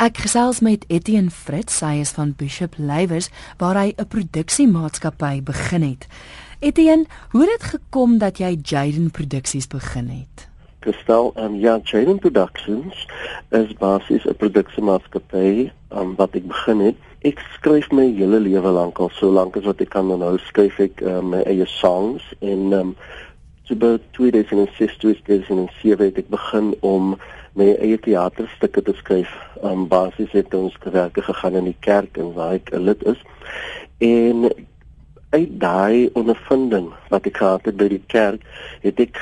Ek gesels met Etienne Fritz, hy is van Bishop Lywers waar hy 'n produksiemaatskappy begin het. Etienne, hoe het dit gekom dat jy Jaden Produksies begin het? Gestel, um, ja, Jaden Productions is basies 'n produksiemaatskappy um, wat ek begin het. Ek skryf my hele lewe lank al so lank as wat ek kan nou skryf ek um, my eie songs en um, so by 2006 2007 het ek begin om my eie teaterstukke te skryf. Um basies het ons gewerke gegaan in die kerk en waar ek 'n lid is. En uit daai ondervinding wat ek gehad het by die kerk, het ek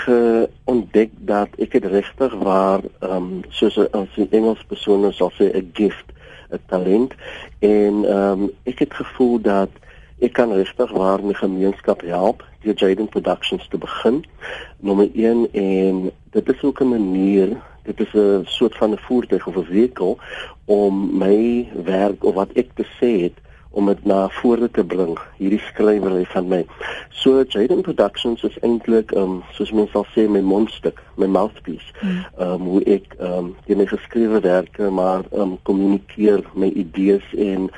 ontdek dat ek dit regtig waar um soos as 'n Engels persoon sou sê 'n gift, 'n talent en um ek het gevoel dat ek kan regtig waar my gemeenskap help deur Jaden Productions te begin. Nommer 1 en dit is ook 'n manier dit is 'n soort van 'n voertuig of 'n vehikel om my werk of wat ek te sê het om dit na vore te bring hierdie skrywerry van my. So Jaden Productions is eintlik um soos mense sal sê my mondstuk, my mouthpiece. Hmm. Um hoe ek um die my geskrewe werke maar um kommunikeer my idees en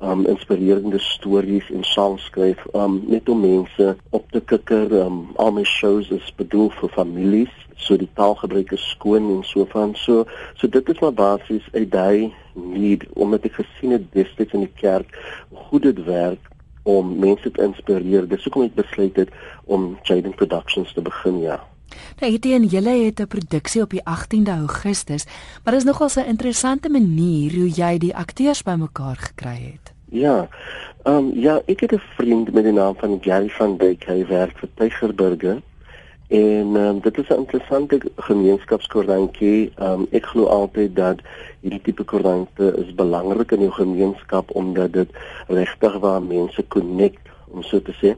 um inspirerende stories en songs skryf um net om mense op te kikker um al my shows is bedoel vir families so die taalgebruik is skoon en so van. So so dit is maar basies 'n daai need omdat ek gesien het destyds in die kerk hoe dit werk om mense te inspireer. Dis hoekom ek besluit het om Jaden Productions te begin ja Nou jy en julle het 'n produksie op die 18de Augustus, maar dit is nogal 'n interessante manier hoe jy die akteurs bymekaar gekry het. Ja. Ehm um, ja, ek het 'n vriend met die naam van Gary van Dijk, hy werk vir Tygerburger. En um, dit is 'n interessante gemeenskapskoerantjie. Um, ek glo altyd dat hierdie tipe koerante is belangrik in jou gemeenskap omdat dit regtig waar mense connect om so te sê.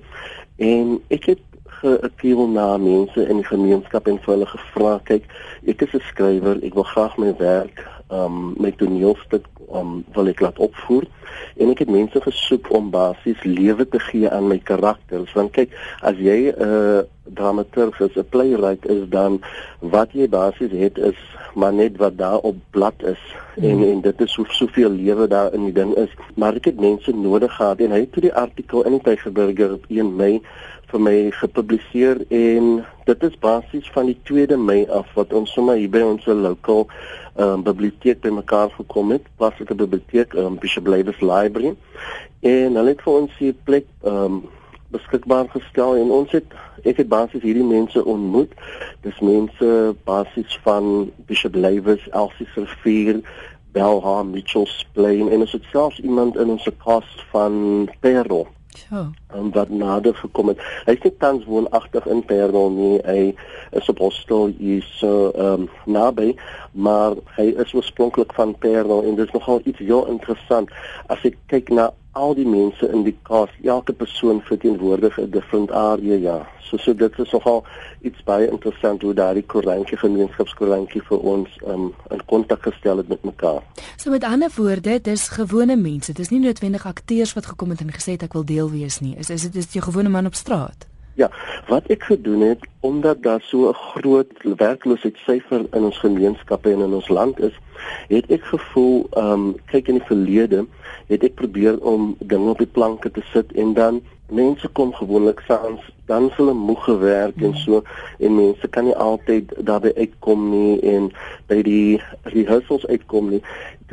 En ek het geappeal na mense in die gemeenskap en vir hulle gevra, kyk, ek is 'n skrywer, ek wil graag my werk, um my toneelstuk um wil ek laat opvoer. En ek het mense gesoek om basies lewe te gee aan my karakters. Want kyk as jy 'n uh, dramaturg is 'n playwright is dan wat jy basies het is maar net wat daar op blad is. Mm. en en dit is so soveel lewe daar in die ding is. Maar ek het mense nodig gehad en hy het toe die artikel in die Tygerberger op 1 Mei vir my gepubliseer en dit is basies van die 2de Mei af wat ons sommer hier by ons lokaal um, biblioteek bymekaar gekom het, plaaslike biblioteek, um, Bishop Lewis Library. En hulle het vir ons hier plek um, beskikbaar gestel en ons het ek het basies hierdie mense ontmoet. Dis mense basies van Bishop Lewis, Elsie Rivier, Belha, Mitchells Plain en ons het selfs iemand in ons cast van Perro Ja. En wat nader gekom het. Hy nie tans woonagtig in Parel nie. Hy is op hostel hier so ehm um, naby, maar hy is oorspronklik van Parel en dit is nogal iets heel interessant as ek kyk na al die mense in die kas, elke persoon verteenwoordig 'n different area, ja. So so dit is nogal iets baie interessant hoe daardie koerantjie gemeenskapskoerantjie vir ons um, in kontak gestel het met mekaar. So met ander woorde, dis gewone mense. Dis nie noodwendig akteurs wat gekom het en gesê het ek wil deel wees nie. Is is dit is jy gewone man op straat? Ja, wat ek gedoen het omdat daar so 'n groot werkloosheidssyfer in ons gemeenskappe en in ons land is, het ek gevoel, ehm um, kyk in die verlede, het ek probeer om dinge op die planke te sit en dan mense kom gewoonlik saans, dan is hulle moeg gewerk mm. en so en mense kan nie altyd daarby uitkom nie en by die rehearsals uitkom nie.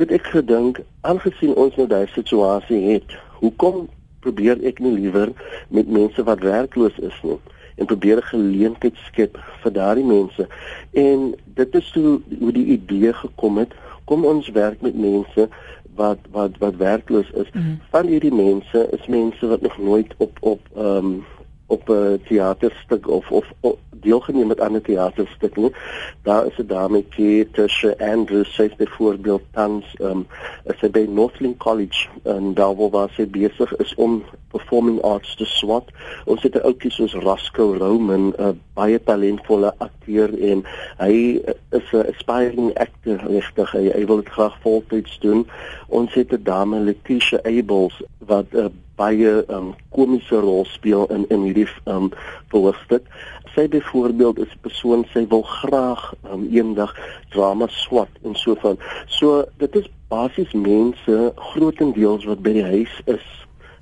Dit ek gedink, aangesien ons nou daai situasie het, hoekom probeer ek nie liewer met mense wat werkloos is nie en probeer 'n geleentheid skep vir daardie mense. En dit is hoe hoe die idee gekom het. Kom ons werk met mense wat wat wat werkloos is. Mm. Van hierdie mense is mense wat nog nooit op op ehm um, op 'n teaterstuk of of, of deelgeneem aan 'n teaterstuk nie. Daar is 'n dametjie tussen Andrew sê byvoorbeeld tans ehm um, sy by Northland College en daar waar sy besig is om performing arts te swat. Ons het 'n ouetjie soos Rasco Roman, 'n uh, baie talentvolle akteur en hy is 'n aspiring actor regtig. Hy, hy wil dit graag voltyds doen. Ons het 'n dame Letitia Abels wat 'n uh, baie um, komiese rol speel in in hierdie um, verhoorstuk. Sy byvoorbeeld is 'n persoon sy wil graag um, eendag drama swat en so van. So dit is basies mense grootendeels wat by die huis is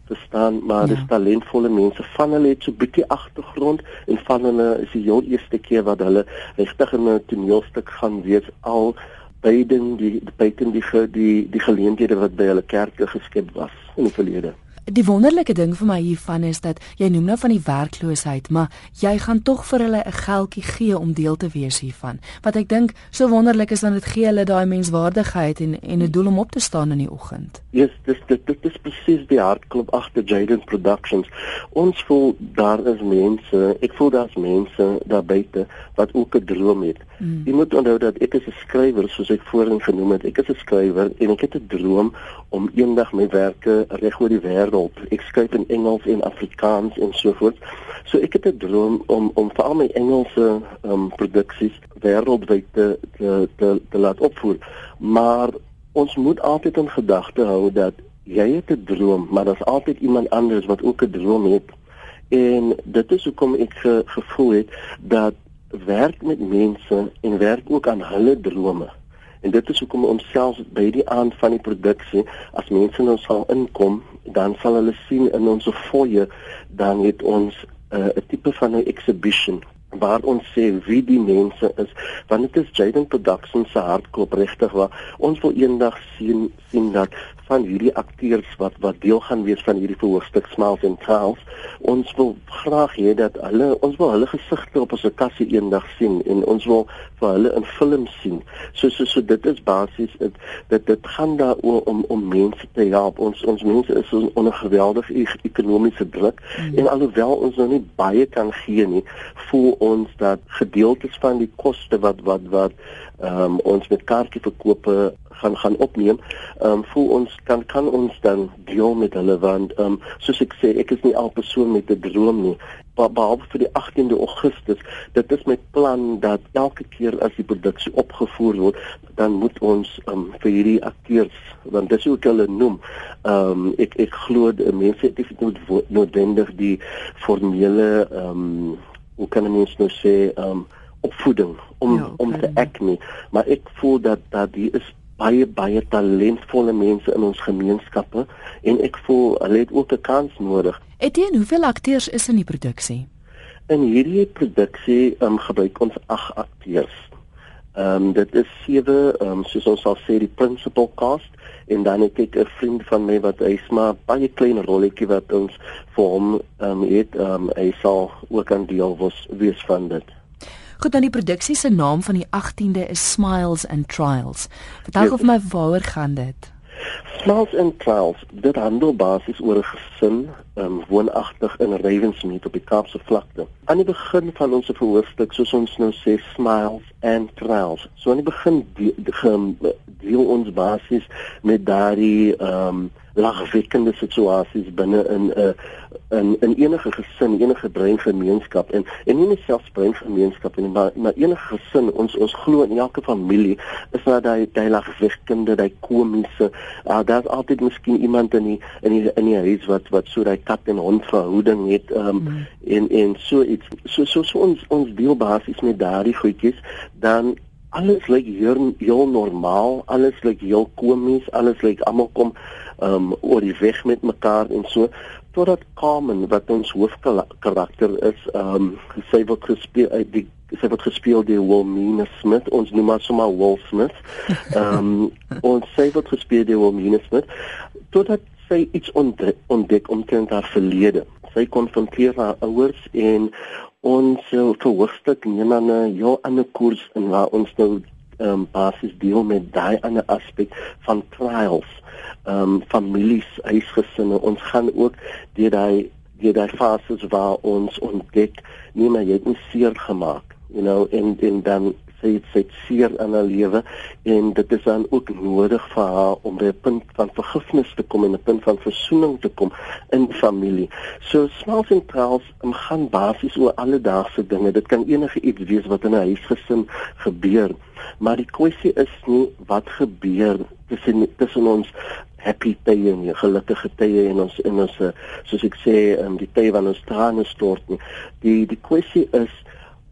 verstaan maar ja. dis talentvolle mense van hulle het so bietjie agtergrond en van hulle is die heel eerste keer wat hulle regtig in 'n toneelstuk gaan wees al beiden die beiden die die die geleenthede wat by hulle kerke geskep was in die verlede Die wonderlike ding vir my hiervan is dat jy noem nou van die werkloosheid, maar jy gaan tog vir hulle 'n geldjie gee om deel te wees hiervan. Wat ek dink so wonderlik is dan dit gee hulle daai menswaardigheid en en 'n doel om op te staan in die oggend. Ja, yes, dis dit dit is presies die hartklop agter Jaden Productions. Ons voel daar is mense, ek voel daar's mense daar buite wat ook 'n droom het. Mm. Jy moet onthou dat ek is 'n skrywer soos ek voorheen genoem het. Ek is 'n skrywer en ek het 'n droom om eendag my werke reg oor die wêreld hulp. Ek skryf in Engels en Afrikaans en so voort. So ek het 'n droom om om vir al my Engelse ehm um, produksies wêreldwyd te, te te te laat opvoer. Maar ons moet altyd in gedagte hou dat jy het 'n droom, maar daar's altyd iemand anders wat ook 'n droom het. En dit is hoekom ek ge, gevoel het dat werk met mense en werk ook aan hulle drome En dit is hoekom ons self by die aand van die produksie as mense nou sal inkom, dan sal hulle sien in ons foyer dan het ons uh, 'n uh, tipe van 'n exhibition waar ons sê wie die mense is want dit is Jaden Productions se hartklop regtig waar. Ons wil eendag sien sien dat van hierdie akteurs wat wat deel gaan wees van hierdie verhoogstuk Smiles and Trials. Ons wil graag hê dat hulle ons wil hulle gesigte op ons kassie eendag sien en ons wil vir hulle in films sien. So so so dit is basies dit dit dit gaan daaroor om om mense te help. Ons ons mense is onder geweldige ekonomiese druk mm. en alhoewel ons nou nie baie kan gee nie, voel ons dat gedeeltes van die koste wat wat wat ehm um, ons met kaartjieverkope gaan gaan opneem, ehm um, voel ons kan kan ons dan deel met hulle want ehm um, soos ek sê, ek is nie al persoon met 'n droom nie. Maar behalwe vir die 18de Augustus, dit is my plan dat elke keer as die produksie opgevoer word, dan moet ons ehm um, vir hierdie akteurs, want dis hoe ek hulle noem, ehm um, ek ek glo mense het nie noodwendig die formele ehm um, hoe kan mens nou sê ehm um, opvoeding om ja, om te ek nie maar ek voel dat dat hier is baie baie talentvolle mense in ons gemeenskappe en ek voel hulle het ook 'n kans nodig. Etienne, hoeveel akteurs is in die produksie? In hierdie produksie um, gebruik ons 8 akteurs. Ehm um, dit is sewe ehm um, soos ons sal sê die principal cast en dan het ek 'n vriend van my wat hy's maar baie klein rolletjie wat ons vir hom ehm um, het ehm um, hy sal ook aan deel was wees van dit. Goed, dan die produksie se naam van die 18de is Smiles and Trials. Vertel ja. of my waaroor gaan dit? Smiles and Trials, dit handel basies oor 'n gesin, um, woonagtig in Ravensmead op die Kaapse vlakte. Aan die begin van ons verhoorstuk, soos ons nou sê, Smiles and Trials. So aan die begin deel, deel ons basies met daardie ehm um, lagwekkende situasies binne in 'n uh, in in enige gesin, enige breingemeenskap en en nie net selfs breingemeenskap nie, maar maar enige gesin, ons ons glo in elke familie is daar daai daai lagwekkende, daai komiese, uh, daar's altyd miskien iemand in die in die in die huis wat wat so daai kat en hond verhouding het um, mm. en en so iets. So so so ons ons deel basies met daardie goedjies dan alles lyk heel, heel normaal, alles lyk heel komies, alles lyk almal kom um oor die weg met mekaar en so totdat Carmen wat ons hoofkarakter is, um sy word gespeel uit die sy word gespeel deur Wilmina Smith, ons noem haar sommer Will Smith. Um ons sy word gespeel deur Wilmina Smith totdat sy iets ontdek, ontdek omtrent haar verlede. Sy konfronteer haar ouers en ons uh, verhoogstuk neem dan 'n heel ander koers in waar ons nou um, basies deel met daai ander aspek van trials ehm um, families, huisgesinne. Ons gaan ook deur daai deur daai fases waar ons ontdek nie maar jy het nie seer gemaak, you know, en en dan sê dit sê seer in haar lewe en dit is dan ook nodig vir haar om by 'n punt van vergifnis te kom en 'n punt van versoening te kom in familie. So smiles and trials um, gaan basies oor alledaagse dinge. Dit kan enige iets wees wat in 'n huisgesin gebeur. Maar die kwessie is nie wat gebeur tussen tussen ons happy tye en gelukkige tye en ons en ons soos ek sê in um, die tye wanneer ons trane stort nie. Die die kwessie is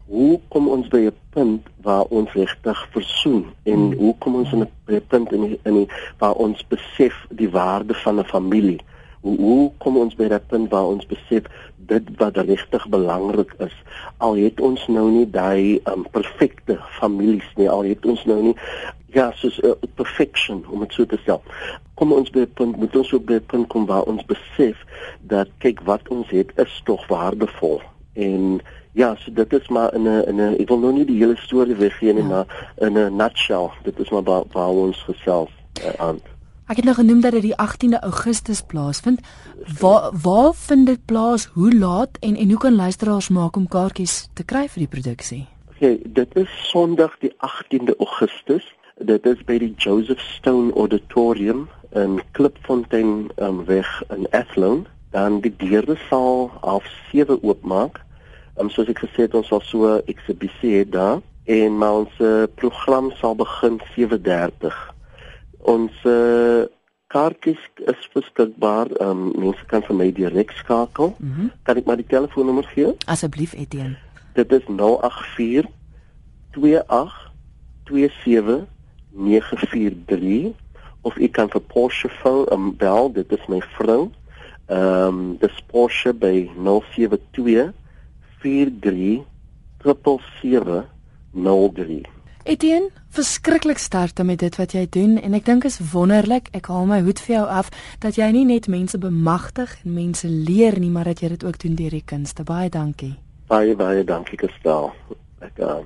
hoe kom ons by 'n punt waar ons regtig versoen en hmm. hoe kom ons in 'n punt in die, in die, waar ons besef die waarde van 'n familie? Hoe hoe kom ons by 'n punt waar ons besef dit wat regtig belangrik is? Al het ons nou nie daai um, perfekte families nie, al het ons nou nie ja, soos 'n uh, perfection om dit so te stel. Kom ons by 'n punt, moet ons op 'n punt kom waar ons besef dat kyk wat ons het is tog waardevol en Ja, so dit is maar in 'n in 'n ek wil nou nie die hele storie weggee nie, ja. maar in 'n nutshell, dit is maar waar, waar ons gesels uh, aan. Ek het nou genoem dat dit die 18de Augustus plaasvind. Waar waar vind dit plaas? Hoe laat en en hoe kan luisteraars maak om kaartjies te kry vir die produksie? Okay, dit is Sondag die 18de Augustus. Dit is by die Joseph Stone Auditorium in Klipfontein um, weg in Athlone. Dan die deure sal half 7 oopmaak Um, soos ek gesê het, ons sal so 'n eksibisie hê daar en maar ons uh, program sal begin 7:30. Ons uh, kaartjies is beskikbaar. Um, mense kan vir my direk skakel. Mm -hmm. Kan ek maar die telefoonnommer gee? Asseblief, Etienne. Dit is 084 28 27 943 of ek kan vir Porsche phone um, bel. Dit is my vrou. Ehm um, dis Porsche by 072 Etienne, verskriklik sterkte met dit wat jy doen en ek dink is wonderlik. Ek haal my hoed vir jou af dat jy nie net mense bemagtig en mense leer nie, maar dat jy dit ook doen deur die kunste. Baie dankie. Baie baie dankie, Kristal. Ek uh,